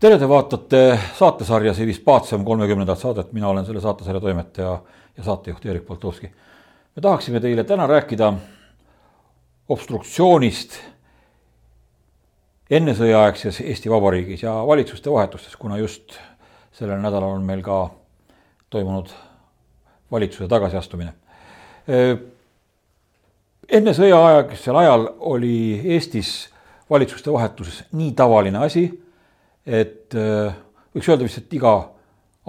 tere, te vaatate saatesarja See vist Paatsem kolmekümnendat saadet, mina olen selle saatesarja toimetaja ja saatejuht Erik Poltovski. me tahaksime teile täna rääkida obstruktsioonist ennesõjaaegses Eesti Vabariigis ja valitsuste vahetustes, kuna just sellel nädalal on meil ka toimunud valitsuse tagasiastumine. enne sõjaaegsel ajal oli Eestis valitsuste vahetuses nii tavaline asi et äh, võiks öelda vist, et iga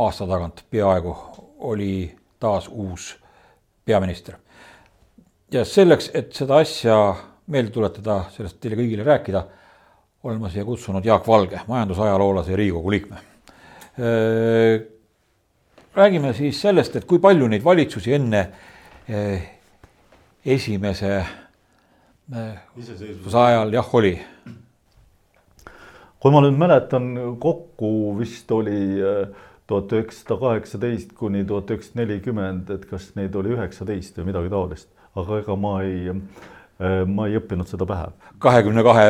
aasta tagant peaaegu oli taas uus peaminister. ja selleks, et seda asja meelde tuletada, sellest teile kõigile rääkida, olen ma siia kutsunud Jaak Valge, majandusajaloolase ja Riigikogu liikme. Äh, räägime siis sellest, et kui palju neid valitsusi enne äh, esimese iseseisvuse ajal jah, oli kui ma nüüd mäletan, kokku vist oli äh, tuhat üheksasada kaheksateist kuni tuhat üheksasada nelikümmend, et kas neid oli üheksateist või midagi taolist, aga ega ma ei, äh, ma ei õppinud seda pähe. kahekümne kahe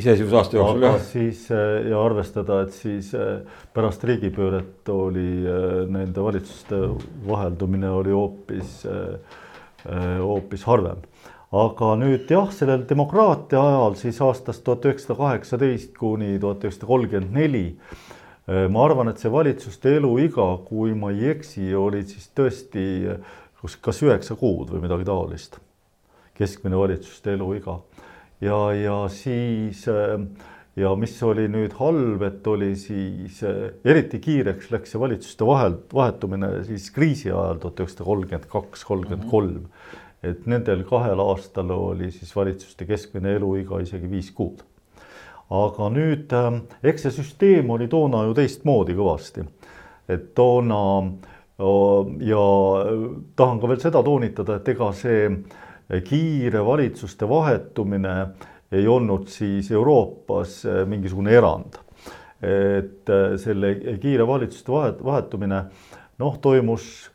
iseseisvuse aasta jooksul, jah? siis äh, ja arvestada, et siis pärast riigipööret oli nende valitsuste vaheldumine oli hoopis, hoopis harvem aga nüüd jah, sellel demokraatia ajal siis aastast tuhat üheksasada kaheksateist kuni tuhat üheksasada kolmkümmend neli eh, ma arvan, et see valitsuste eluiga, kui ma ei eksi, oli siis tõesti kus kas üheksa kuud või midagi taolist. keskmine valitsuste eluiga ja, ja siis eh, ja mis oli nüüd halb, et oli siis eh, eriti kiireks läks see valitsuste vahel, vahetumine siis kriisi ajal tuhat üheksasada kolmkümmend kaks, kolmkümmend kolm et nendel kahel aastal oli siis valitsuste keskmine eluiga isegi viis kuud. aga nüüd ähm, eks see süsteem oli toona ju teistmoodi kõvasti, et toona ja tahan ka veel seda toonitada, et ega see kiire valitsuste vahetumine ei olnud siis Euroopas äh, mingisugune erand. et äh, selle kiire valitsuste vahet, vahetumine noh, toimus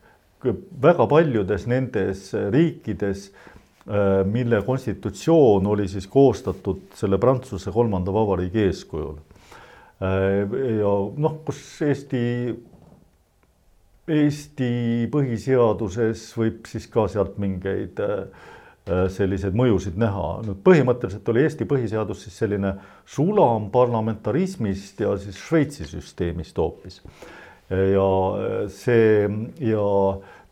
väga paljudes nendes riikides, äh, mille konstitutsioon oli siis koostatud selle Prantsuse kolmanda vabariigi eeskujul. Äh, ja noh, kus Eesti, Eesti põhiseaduses võib siis ka sealt mingeid äh, selliseid mõjusid näha. nüüd põhimõtteliselt oli Eesti põhiseadus siis selline sulam parlamentarismist ja siis Šveitsi süsteemist hoopis ja see ja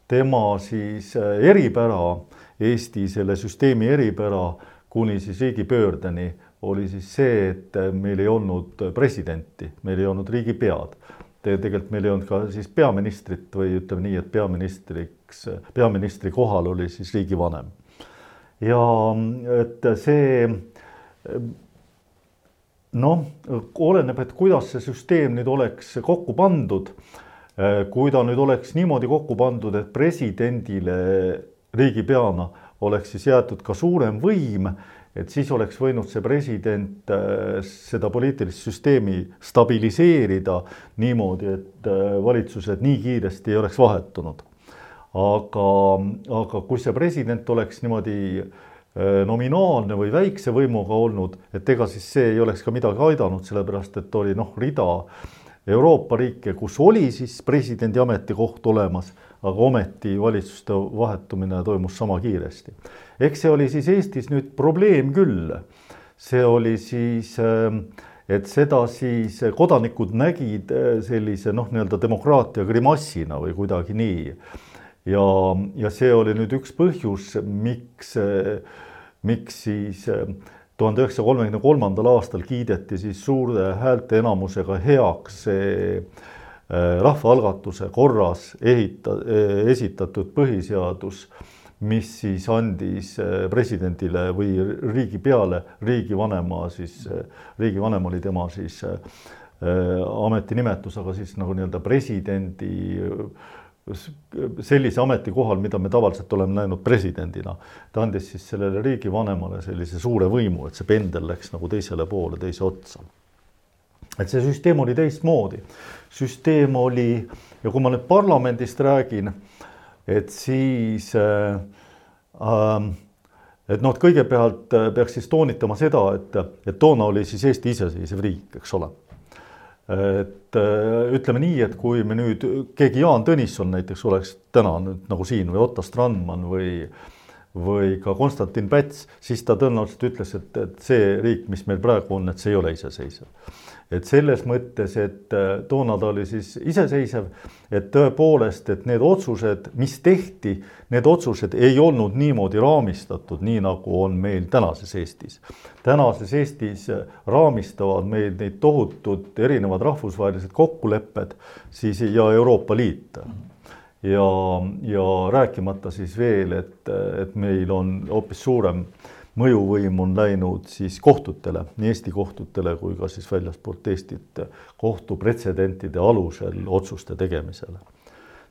tema siis äh, eripära, Eesti selle süsteemi eripära kuni siis riigipöördeni oli siis see, et äh, meil ei olnud presidenti, meil ei olnud riigipead. tegelikult meil ei olnud ka siis peaministrit või ütleme nii, et peaministriks, peaministri kohal oli siis riigivanem. ja et see noh, oleneb, et kuidas see süsteem nüüd oleks kokku pandud. kui ta nüüd oleks niimoodi kokku pandud, et presidendile riigipeana oleks siis jäetud ka suurem võim, et siis oleks võinud see president äh, seda poliitilist süsteemi stabiliseerida niimoodi, et äh, valitsused nii kiiresti ei oleks vahetunud. aga, aga kui see president oleks niimoodi Äh, nominaalne või väikse võimuga olnud, et ega siis see ei oleks ka midagi aidanud, sellepärast et oli noh, rida Euroopa riike, kus oli siis presidendi ametikoht olemas, aga ometi valitsuste vahetumine toimus sama kiiresti. eks see oli siis Eestis nüüd probleem küll. see oli siis, ähm, et seda siis kodanikud nägid äh, sellise noh, nii-öelda demokraatia grimassina või kuidagi nii ja, ja see oli nüüd üks põhjus, miks, miks siis eh, tuhande üheksasaja kolmekümne kolmandal aastal kiideti siis suure häälteenamusega heaks see eh, rahvaalgatuse korras ehita-, eh, esitatud põhiseadus, mis siis andis presidendile või riigipeale, riigivanema siis, riigivanem oli tema siis ametinimetus, aga siis nagu nii-öelda presidendi sellise ametikohal, mida me tavaliselt oleme näinud presidendina. ta andis siis sellele riigivanemale sellise suure võimu, et see pendel läks nagu teisele poole, teise otsa. et see süsteem oli teistmoodi. süsteem oli ja kui ma nüüd parlamendist räägin, et siis äh, äh, et noh, et kõigepealt äh, peaks siis toonitama seda, et, et toona oli siis Eesti iseseisev riik, eks ole et ütleme nii, et kui me nüüd, keegi Jaan Tõnisson näiteks oleks täna nüüd nagu siin või Otto Strandman või või ka Konstantin Päts, siis ta tõenäoliselt ütles, et, et see riik, mis meil praegu on, et see ei ole iseseisev et selles mõttes, et äh, toona ta oli siis iseseisev, et tõepoolest, et need otsused, mis tehti, need otsused ei olnud niimoodi raamistatud, nii nagu on meil tänases Eestis. tänases Eestis äh, raamistavad meil neid tohutud erinevad rahvusvahelised kokkulepped siis ja Euroopa Liit ja, ja rääkimata siis veel, et, et meil on hoopis suurem mõjuvõim on läinud siis kohtutele, nii Eesti kohtutele kui ka siis väljaspoolt Eestit kohtupretsedentide alusel otsuste tegemisele.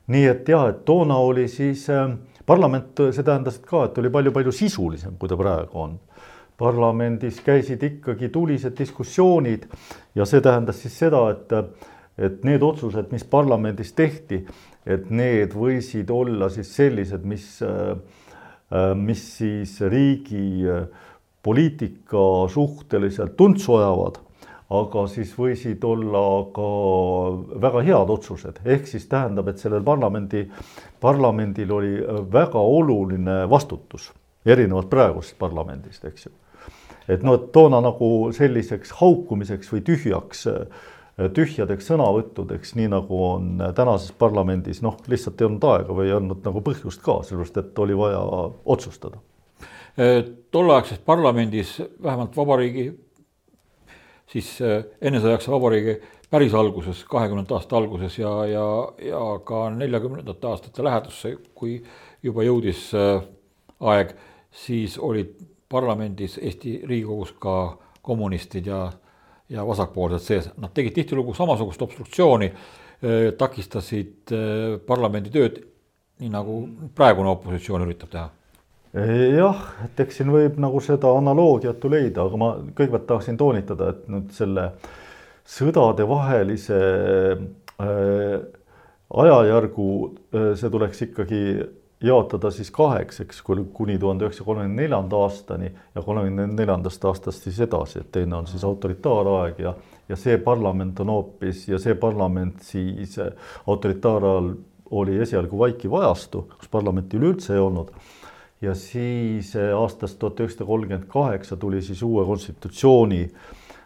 nii et jah, et toona oli siis äh, parlament, see tähendas ka, et oli palju-palju sisulisem, kui ta praegu on. parlamendis käisid ikkagi tulised diskussioonid ja see tähendas siis seda, et, et need otsused, mis parlamendis tehti, et need võisid olla siis sellised, mis äh, Äh, mis siis riigi äh, poliitika suhteliselt tuntsu ajavad, aga siis võisid olla ka väga head otsused, ehk siis tähendab, et sellel parlamendi, parlamendil oli väga oluline vastutus, erinevalt praegusest parlamendist, eks ju. et noh, et toona nagu selliseks haukumiseks või tühjaks äh, tühjadeks sõnavõttudeks, nii nagu on tänases parlamendis, noh, lihtsalt ei olnud aega või ei olnud nagu põhjust ka, sellepärast et oli vaja otsustada. tolleaegses parlamendis vähemalt vabariigi, siis ennesõjaks vabariigi päris alguses, kahekümnendate aasta alguses ja, ja, ja ka neljakümnendate aastate lähedusse, kui juba jõudis aeg, siis olid parlamendis Eesti Riigikogus ka kommunistid ja ja vasakpoolsed sees, nad tegid tihtilugu samasugust obstruktsiooni, takistasid parlamendi tööd, nii nagu praegune opositsioon üritab teha. Jah, et eks siin võib nagu seda analoogiat ju leida, aga ma kõigepealt tahaksin toonitada, et nüüd selle sõdadevahelise äh, ajajärgu äh, see tuleks ikkagi jaotada siis kaheks, eks, kuni tuhande üheksasaja kolmekümne neljanda aastani ja kolmekümne neljandast aastast siis edasi, et teine on siis autoritaaraeg ja, ja see parlament on hoopis ja see parlament siis autoritaarajal oli esialgu vaikiv ajastu, kus parlamenti üleüldse ei olnud. ja siis aastast tuhat üheksasada kolmkümmend kaheksa tuli siis uue konstitutsiooni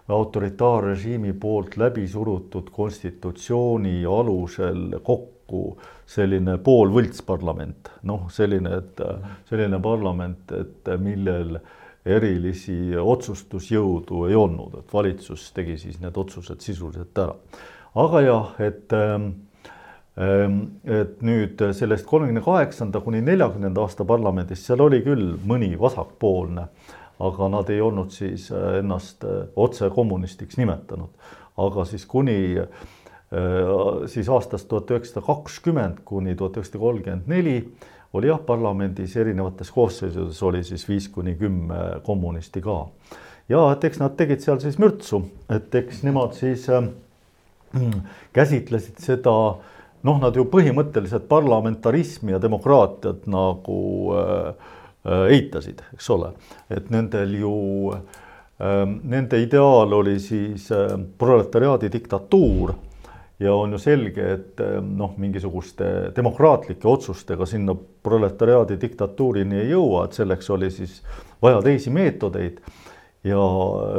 autoritaarrežiimi poolt läbi surutud konstitutsiooni alusel kokku selline poolvõltsparlament, noh, selline, et selline parlament, et millel erilisi otsustusjõudu ei olnud, et valitsus tegi siis need otsused sisuliselt ära. aga jah, et ähm, et nüüd sellest kolmekümne kaheksanda kuni neljakümnenda aasta parlamendis, seal oli küll mõni vasakpoolne, aga nad ei olnud siis äh, ennast äh, otse kommunistiks nimetanud. aga siis kuni siis aastast tuhat üheksasada kakskümmend kuni tuhat üheksasada kolmkümmend neli oli jah, parlamendis erinevates koosseisudes oli siis viis kuni kümme kommunisti ka. ja et eks nad tegid seal siis mürtsu, et eks nemad siis äh, käsitlesid seda noh, nad ju põhimõtteliselt parlamentarismi ja demokraatiat nagu äh, äh eitasid, eks ole, et nendel ju äh, nende ideaal oli siis äh, proletariaadi diktatuur ja on ju selge, et eh, noh, mingisuguste demokraatlike otsustega sinna proletariaadi diktatuurini ei jõua, et selleks oli siis vaja teisi meetodeid. ja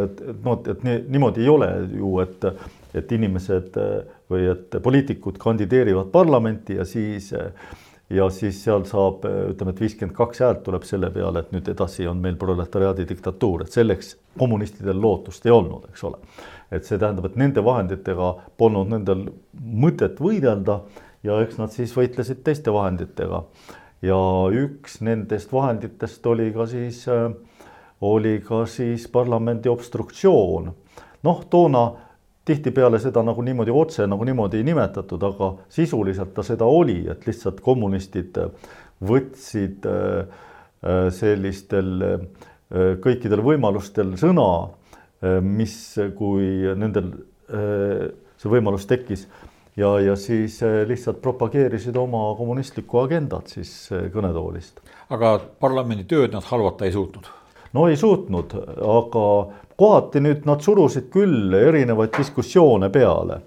et, et noh, et nii, niimoodi ei ole ju, et, et inimesed eh, või et poliitikud kandideerivad parlamenti ja siis ja siis seal saab, ütleme, et viiskümmend kaks häält tuleb selle peale, et nüüd edasi on meil proletariaadi diktatuur, et selleks kommunistidel lootust ei olnud, eks ole et see tähendab, et nende vahenditega polnud nendel mõtet võidelda ja eks nad siis võitlesid teiste vahenditega. ja üks nendest vahenditest oli ka siis, äh, oli ka siis parlamendi obstruktsioon. noh, toona tihtipeale seda nagu niimoodi otse nagu niimoodi ei nimetatud, aga sisuliselt ta seda oli, et lihtsalt kommunistid võtsid äh, äh, sellistel kõikidel võimalustel sõna Äh, mis, kui nendel äh, see võimalus tekkis ja, ja siis äh, lihtsalt propageerisid oma kommunistlikku agendat siis kõnetoolist. aga parlamendi tööd nad halvata ei suutnud? no ei suutnud, aga kohati nüüd nad surusid küll erinevaid diskussioone peale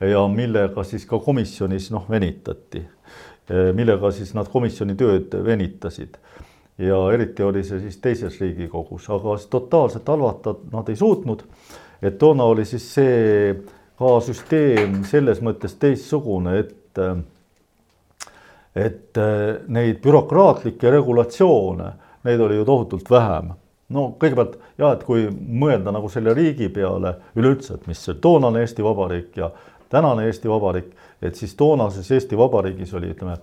ja millega siis ka komisjonis noh, venitati, millega siis nad komisjoni tööd venitasid ja eriti oli see siis teises Riigikogus, aga totaalselt halvata nad ei suutnud. et toona oli siis see ka süsteem selles mõttes teistsugune, et et neid bürokraatlikke regulatsioone, neid oli ju tohutult vähem. No kõigepealt ja et kui mõelda nagu selle riigi peale üleüldse, et mis toonane Eesti Vabariik ja tänane Eesti Vabariik, et siis toonases Eesti Vabariigis oli, ütleme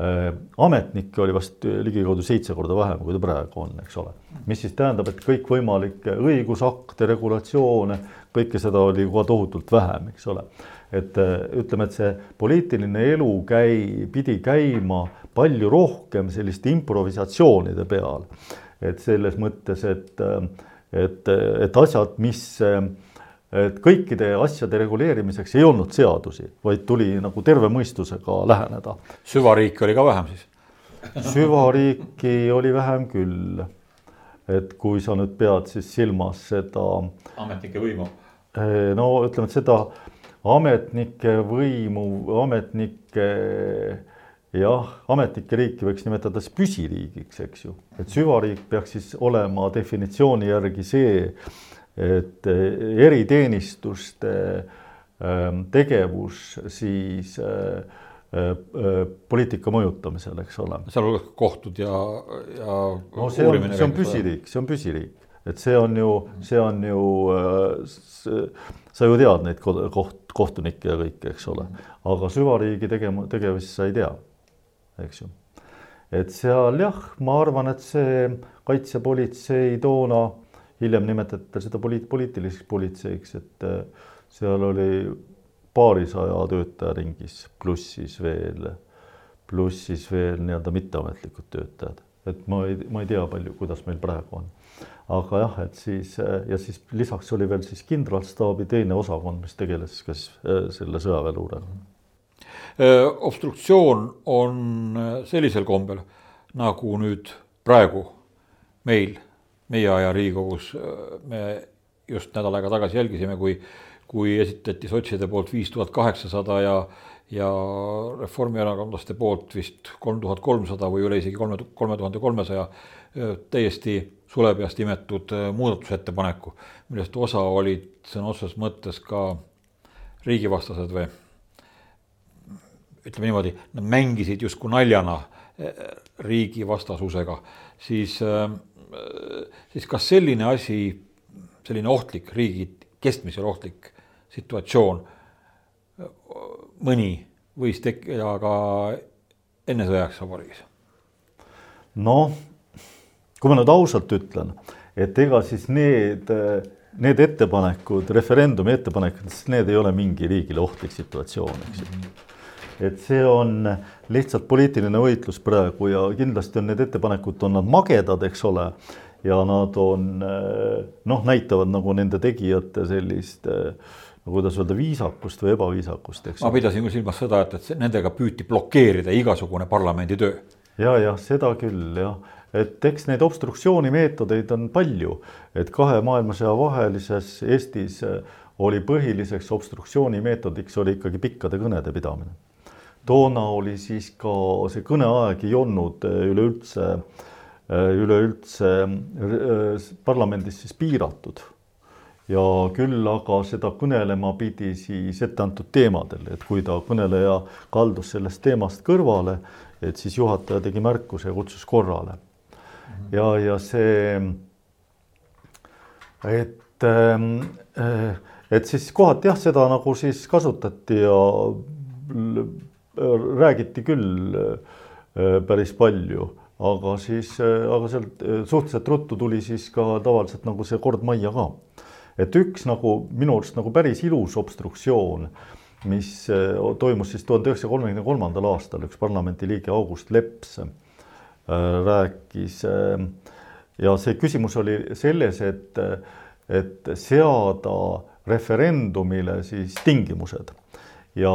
Äh, ametnikke oli vast ligikaudu seitse korda vähem, kui ta praegu on, eks ole. mis siis tähendab, et kõikvõimalikke õigusakte, regulatsioone, kõike seda oli juba tohutult vähem, eks ole. et äh, ütleme, et see poliitiline elu käi-, pidi käima palju rohkem selliste improvisatsioonide peal. Et selles mõttes, et, äh, et, et asjad, mis et kõikide asjade reguleerimiseks ei olnud seadusi, vaid tuli nagu terve mõistusega läheneda. süvariiki oli ka vähem siis? süvariiki oli vähem küll. et kui sa nüüd pead siis silmas seda. ametnike võimu. Eh, no ütleme, et seda ametnike võimu, ametnike jah, ametnike riiki võiks nimetada siis püsiriigiks, eks ju, et süvariik peaks siis olema definitsiooni järgi see et eh, eriteenistuste ehm, tegevus siis eh, eh, poliitika mõjutamisel, eks ole. sealhulgas kohtud ja, ja. no see on, see on püsiriik, see on püsiriik, et see on ju, see on ju, sa ju tead neid koht, kohtunikke ja kõike, eks ole, aga süvariigi tegema, tegevust sa ei tea, eks ju. et seal jah, ma arvan, et see kaitsepolitsei toona hiljem nimetati seda poliit-, poliitiliseks politseiks, et äh, seal oli paarisaja töötaja ringis, pluss siis veel, pluss siis veel nii-öelda mitteametlikud töötajad, et ma ei, ma ei tea palju, kuidas meil praegu on. aga jah, et siis äh, ja siis lisaks oli veel siis kindralstaabi teine osakond, mis tegeles ka siis äh, selle sõjaväeluurega. Obstruktsioon on sellisel kombel, nagu nüüd praegu meil meie aja Riigikogus me just nädal aega tagasi jälgisime, kui, kui esitati sotside poolt viis tuhat kaheksasada ja, ja reformierakondlaste poolt vist kolm tuhat kolmsada või üle isegi kolme, kolme tuhande kolmesaja täiesti sulepeast imetud muudatusettepaneku, millest osa olid sõna otseses mõttes ka riigivastased või ütleme niimoodi, nad mängisid justkui naljana riigivastasusega, siis äh, Äh, siis kas selline asi, selline ohtlik riigi kestmisel ohtlik situatsioon, mõni võis tekkida ka ennesõjaks vabariigis? noh, kui ma nüüd ausalt ütlen, et ega siis need, need ettepanekud, referendumi ettepanekud, need ei ole mingi riigile ohtlik situatsioon, eks ju mm -hmm et see on lihtsalt poliitiline võitlus praegu ja kindlasti on need ettepanekud, on nad magedad, eks ole. ja nad on noh, näitavad nagu nende tegijate sellist no kuidas öelda, viisakust või ebaviisakust, eks. ma pidasin silmas seda, et, et nendega püüti blokeerida igasugune parlamendi töö. ja, jah, seda küll jah, et eks neid obstruktsioonimeetodeid on palju, et kahe maailmasõja vahelises Eestis oli põhiliseks obstruktsioonimeetodiks oli ikkagi pikkade kõnede pidamine toona oli siis ka see kõneaeg ei olnud äh, üleüldse, äh, üleüldse äh, parlamendis siis piiratud. ja küll aga seda kõnelema pidi siis etteantud teemadel, et kui ta kõneleja kaldus sellest teemast kõrvale, et siis juhataja tegi märkuse ja kutsus korrale. ja, ja see, et, et siis kohati jah, seda nagu siis kasutati ja räägiti küll äh, päris palju, aga siis, äh, aga sealt äh, suhteliselt ruttu tuli siis ka tavaliselt nagu see kord majja ka. et üks nagu minu arust nagu päris ilus obstruktsioon, mis toimus siis tuhande üheksasaja kolmekümne kolmandal aastal, üks parlamendiliige August Leps rääkis ja see küsimus oli selles, et, et seada referendumile siis tingimused ja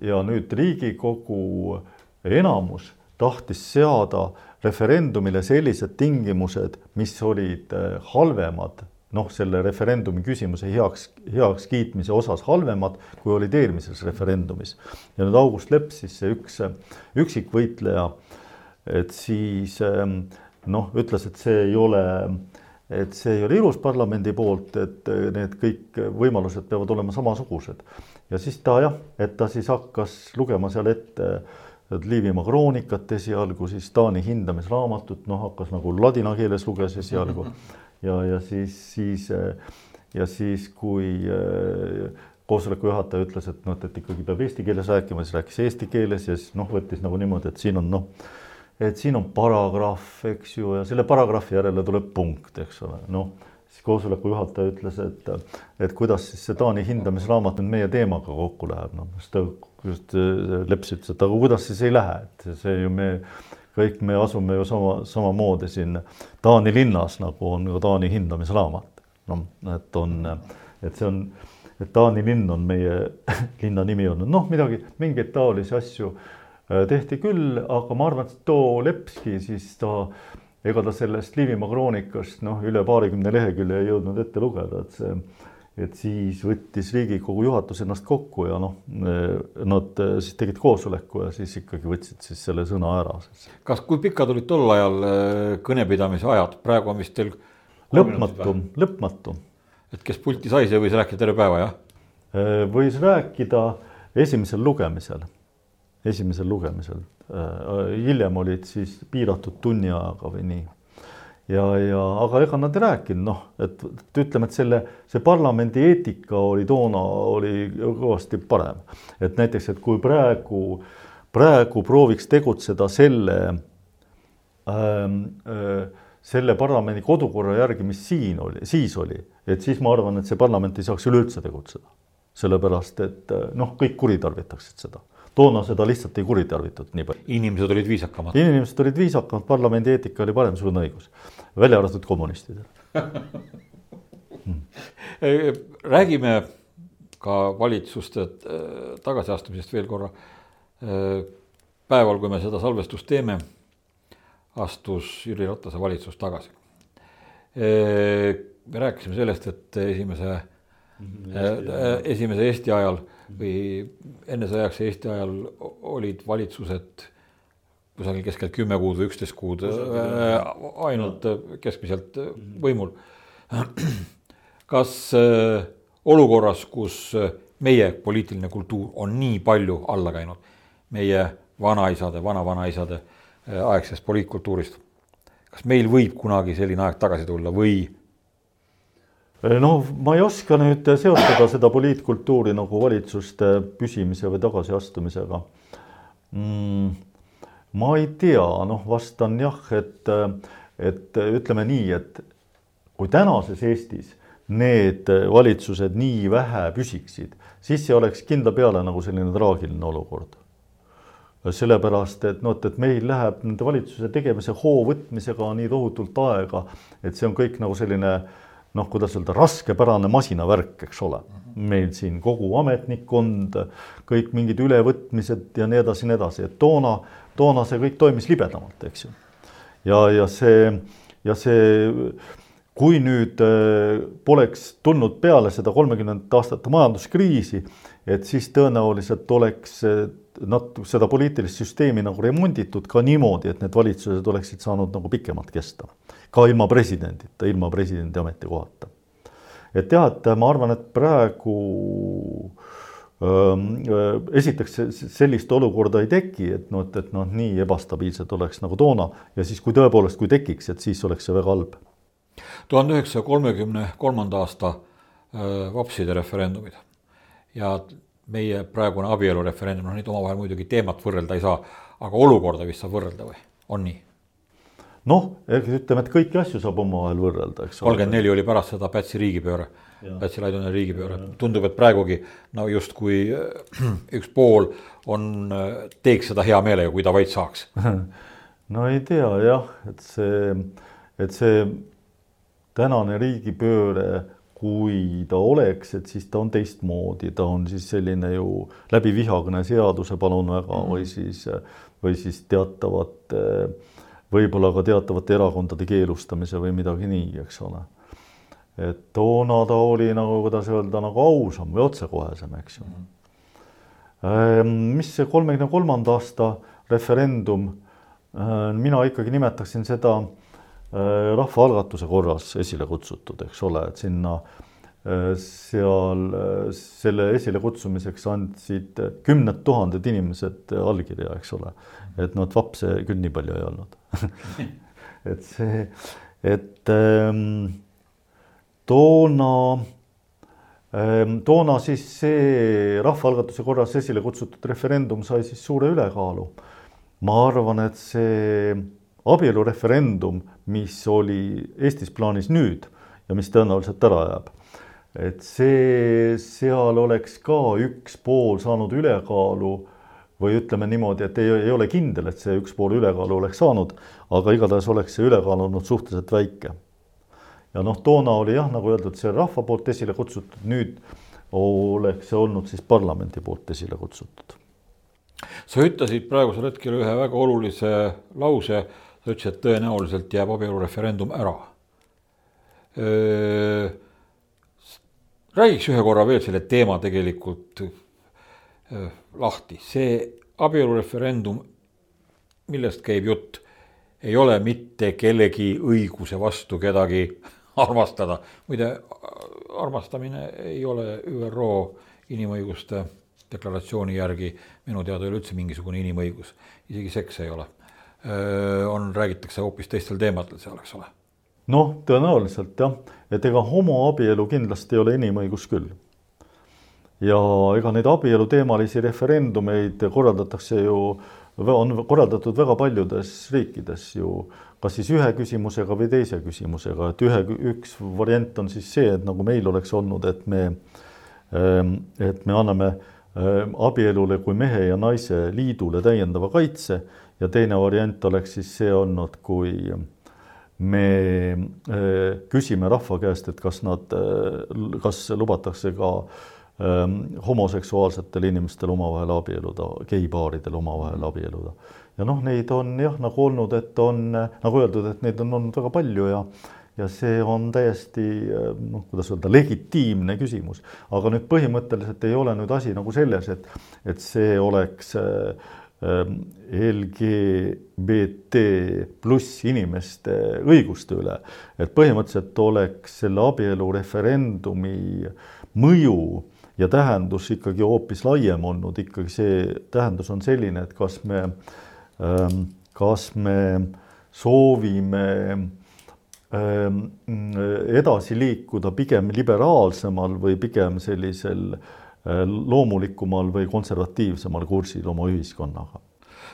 ja nüüd Riigikogu enamus tahtis seada referendumile sellised tingimused, mis olid äh, halvemad noh, selle referendumi küsimuse heaks, heakskiitmise osas halvemad, kui olid eelmises referendumis. ja nüüd August Leps, siis see üks üksikvõitleja, et siis ähm, noh, ütles, et see ei ole, et see ei ole ilus parlamendi poolt, et need kõik võimalused peavad olema samasugused. ja siis ta jah, et ta siis hakkas lugema seal ette Liivimaa kroonikat esialgu, siis Taani hindamisraamatut, noh, hakkas nagu ladina keeles luges esialgu ja, ja siis, siis ja siis, kui äh, koosoleku juhataja ütles, et noh, et ikkagi peab eesti keeles rääkima, siis rääkis eesti keeles ja siis noh, võttis nagu niimoodi, et siin on noh, et siin on paragrahv, eks ju, ja selle paragrahvi järele tuleb punkt, eks ole, noh siis koosoleku juhataja ütles, et, et kuidas siis see Taani hindamisraamat nüüd meie teemaga kokku läheb, noh, siis ta just äh, Leps ütles, et aga kuidas siis ei lähe, et see ju me kõik me asume ju sama, samamoodi siin Taani linnas, nagu on ka Taani hindamisraamat. noh, et on, et see on, et Taani linn on meie linna nimi olnud, noh, midagi, mingeid taolisi asju tehti küll, aga ma arvan, et too Lepski siis ta, ega ta sellest Liivimaa kroonikast noh, üle paarikümne lehekülje ei jõudnud ette lugeda, et see et siis võttis Riigikogu juhatus ennast kokku ja noh, nad siis tegid koosoleku ja siis ikkagi võtsid siis selle sõna ära. kas, kui pikad olid tol ajal äh, kõnepidamise ajad, praegu on vist teil lõpmatu, lõpmatu. et kes pulti sai, see võis rääkida terve päeva, jah? Äh, võis rääkida esimesel lugemisel, esimesel lugemisel. Äh, hiljem olid siis piiratud tunni ajaga või nii ja, ja aga ega nad ei rääkinud, noh, et, et ütleme, et selle, see parlamendi eetika oli toona, oli kõvasti parem. et näiteks, et kui praegu, praegu prooviks tegutseda selle ähm, äh, selle parlamendi kodukorra järgi, mis siin oli, siis oli, et siis ma arvan, et see parlament ei saaks üleüldse tegutseda. sellepärast, et noh, kõik kuritarvitaksid seda toona seda lihtsalt ei kuritarvitatud nii palju. inimesed olid viisakamad. inimesed olid viisakamad, parlamendi eetika oli parem, sul on õigus, välja arvatud kommunistidel hmm. räägime ka valitsuste äh, tagasiastumisest veel korra. Äh, päeval, kui me seda salvestust teeme, astus Jüri Ratase valitsus tagasi. Äh, me rääkisime sellest, et esimese, mhm, esimese Eesti ajal või ennesõjaks Eesti ajal olid valitsused kusagil keskelt kümme kuud või üksteist kuud äh, ainult keskmiselt võimul. kas äh, olukorras, kus meie poliitiline kultuur on nii palju alla käinud, meie vanaisade, vanavanaisade äh, aegsest poliitkultuurist, kas meil võib kunagi selline aeg tagasi tulla või no ma ei oska nüüd seostada seda poliitkultuuri nagu valitsuste püsimise või tagasiastumisega mm,. ma ei tea, noh, vastan jah, et, et ütleme nii, et kui tänases Eestis need valitsused nii vähe püsiksid, siis see oleks kindla peale nagu selline traagiline olukord sellepärast et noh, et, et meil läheb nende valitsuse tegemise hoo võtmisega nii tohutult aega, et see on kõik nagu selline äh, noh, kuidas öelda, raskepärane masinavärk, eks ole. meil siin kogu ametnikkond, kõik mingid ülevõtmised ja nii edasi, nii edasi, et toona, toona see kõik toimis libedamalt, eks ju. ja, ja see, ja see, kui nüüd äh, poleks tulnud peale seda kolmekümnendat aastate majanduskriisi, et siis tõenäoliselt oleks nat-, seda poliitilist süsteemi nagu remonditud ka niimoodi, et need valitsused oleksid saanud nagu pikemalt kesta ka ilma presidendita, ilma presidendi ametikohata. et jah, et ma arvan, et praegu ähm, äh, esiteks sellist olukorda ei teki, et noh, et, et noh, nii ebastabiilsed oleks nagu toona ja siis, kui tõepoolest, kui tekiks, et siis oleks see väga halb. tuhande üheksasaja kolmekümne kolmanda aasta äh, vapside referendumid ja meie praegune abielureferendum, noh neid omavahel muidugi teemat võrrelda ei saa, aga olukorda vist saab võrrelda või, on nii? noh, ütleme, et kõiki asju saab omavahel võrrelda, eks. kolmkümmend neli oli pärast seda Pätsi riigipööre, Pätsi Laidoni riigipööre, tundub, et praegugi no justkui äh, üks pool on, äh, teeks seda hea meelega, kui ta vaid saaks. no ei tea jah, et see, et see tänane riigipööre, kui ta oleks, et siis ta on teistmoodi, ta on siis selline ju läbi vihakõne seaduse, palun väga mm, -hmm. või siis, või siis teatavate võib-olla ka teatavate erakondade keelustamise või midagi nii, eks ole. et toona ta oli nagu, kuidas öelda, nagu ausam või otsekohesem, eks ju mm. -hmm. mis see kolmekümne kolmanda aasta referendum, äh, mina ikkagi nimetaksin seda äh, rahvaalgatuse korras esile kutsutud, eks ole, et sinna seal selle esilekutsumiseks andsid kümned tuhanded inimesed allkirja, eks ole. et noh, et vapse küll nii palju ei olnud et see, et ähm, toona ähm,, toona siis see rahvaalgatuse korras esile kutsutud referendum sai siis suure ülekaalu. ma arvan, et see abielureferendum, mis oli Eestis plaanis nüüd ja mis tõenäoliselt ära jääb et see, seal oleks ka üks pool saanud ülekaalu või ütleme niimoodi, et ei, ei ole kindel, et see üks pool ülekaalu oleks saanud, aga igatahes oleks see ülekaal olnud suhteliselt väike. ja noh, toona oli jah, nagu öeldud, see rahva poolt esile kutsutud, nüüd oleks see olnud siis parlamendi poolt esile kutsutud. sa ütlesid praegusel hetkel ühe väga olulise lause, sa ütlesid, et tõenäoliselt jääb abielureferendum ära räägiks ühe korra veel selle teema tegelikult äh, lahti, see abielureferendum, millest käib jutt, ei ole mitte kellegi õiguse vastu kedagi armastada. muide, armastamine ei ole ÜRO inimõiguste deklaratsiooni järgi minu teada üleüldse mingisugune inimõigus, isegi seks ei ole. On, räägitakse hoopis teistel teemadel seal, eks ole. Noh, tõenäoliselt jah, et ega homoabielu kindlasti ei ole inimõigus küll. ja ega neid abieluteemalisi referendumeid korraldatakse ju, on korraldatud väga paljudes riikides ju, kas siis ühe küsimusega või teise küsimusega, et ühe, üks variant on siis see, et nagu meil oleks olnud, et me, ähm, et me anname ähm, abielule kui mehe ja naise liidule täiendava kaitse ja teine variant oleks siis see olnud, kui me äh, küsime rahva käest, et kas nad, äh, kas lubatakse ka ähm, homoseksuaalsetel inimestel omavahel abielluda, geipaaridel omavahel abielluda. ja noh, neid on jah, nagu olnud, et on nagu öeldud, et neid on olnud väga palju ja ja see on täiesti noh, kuidas öelda, legitiimne küsimus, aga nüüd põhimõtteliselt ei ole nüüd asi nagu selles, et, et see oleks äh, LGBT pluss inimeste õiguste üle. et põhimõtteliselt oleks selle abielureferendumi mõju ja tähendus ikkagi hoopis laiem olnud, ikkagi see tähendus on selline, et kas me, ähm, kas me soovime ähm, edasi liikuda pigem liberaalsemal või pigem sellisel Äh, loomulikumal või konservatiivsemal kursil oma ühiskonnaga.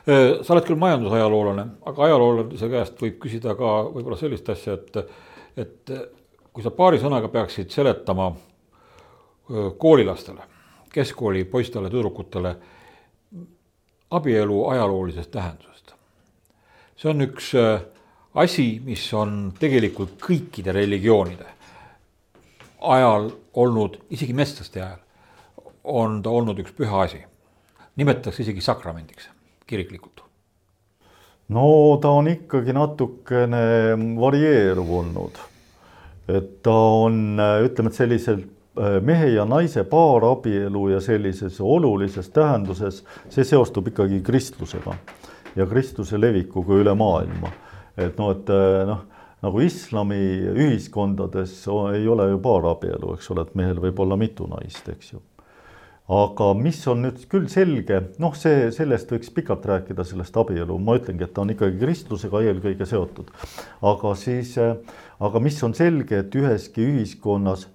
Äh, sa oled küll majandusajaloolane, aga ajaloolase käest võib küsida ka võib-olla sellist asja, et, et kui sa paari sõnaga peaksid seletama äh, koolilastele, keskkooli poistele, tüdrukutele abielu ajaloolisest tähendusest. see on üks asi, mis on tegelikult kõikide religioonide ajal olnud, isegi mestlaste ajal on ta olnud üks püha asi. nimetatakse isegi sakramendiks, kiriklikult. no ta on ikkagi natukene varieeruv olnud. et ta on, ütleme, et sellisel äh, mehe ja naise paarabielu ja sellises olulises tähenduses, see seostub ikkagi kristlusega ja kristluse levikuga üle maailma. et noh, et äh, noh, nagu islami ühiskondades ei ole ju paarabielu, eks ole, et mehel võib olla mitu naist, eks ju aga mis on nüüd küll selge, noh, see, sellest võiks pikalt rääkida, sellest abielu, ma ütlengi, et ta on ikkagi kristlusega eelkõige seotud. aga siis, aga mis on selge, et üheski ühiskonnas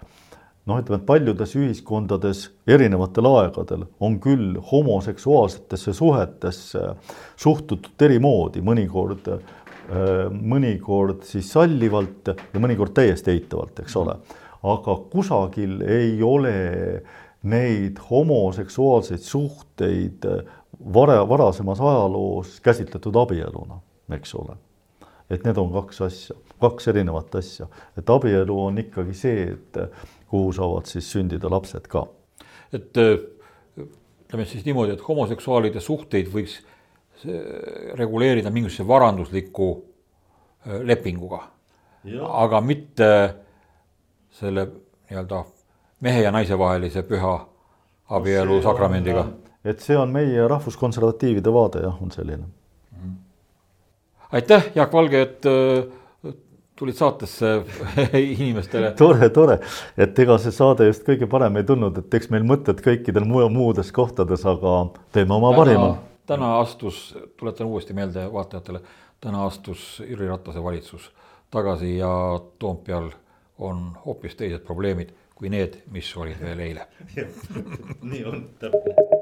noh, ütleme, et paljudes ühiskondades erinevatel aegadel on küll homoseksuaalsetesse suhetesse suhtutud eri moodi, mõnikord, mõnikord siis sallivalt ja mõnikord täiesti eitavalt, eks ole. aga kusagil ei ole äh, neid homoseksuaalseid suhteid eh, vara, varasemas ajaloos käsitletud abieluna, eks ole. et need on kaks asja, kaks erinevat asja, et abielu on ikkagi see, et kuhu saavad siis sündida lapsed ka. et eh, ütleme siis niimoodi, et homoseksuaalide suhteid võiks eh, reguleerida mingisuguse varandusliku lepinguga, aga mitte selle nii-öelda mehe ja naise vahelise püha abielu sakramendiga. et see on meie rahvuskonservatiivide vaade jah, on selline. aitäh, Jaak Valge, et äh, tulid saatesse inimestele. tore, tore, et ega see saade just kõige parem ei tulnud, et eks meil mõtted kõikidel muudes kohtades, aga teeme oma parima. täna astus, tuletan uuesti meelde vaatajatele, täna astus Jüri Ratase valitsus tagasi ja Toompeal on hoopis teised probleemid kui need, mis olid veel eile nii on, täpselt.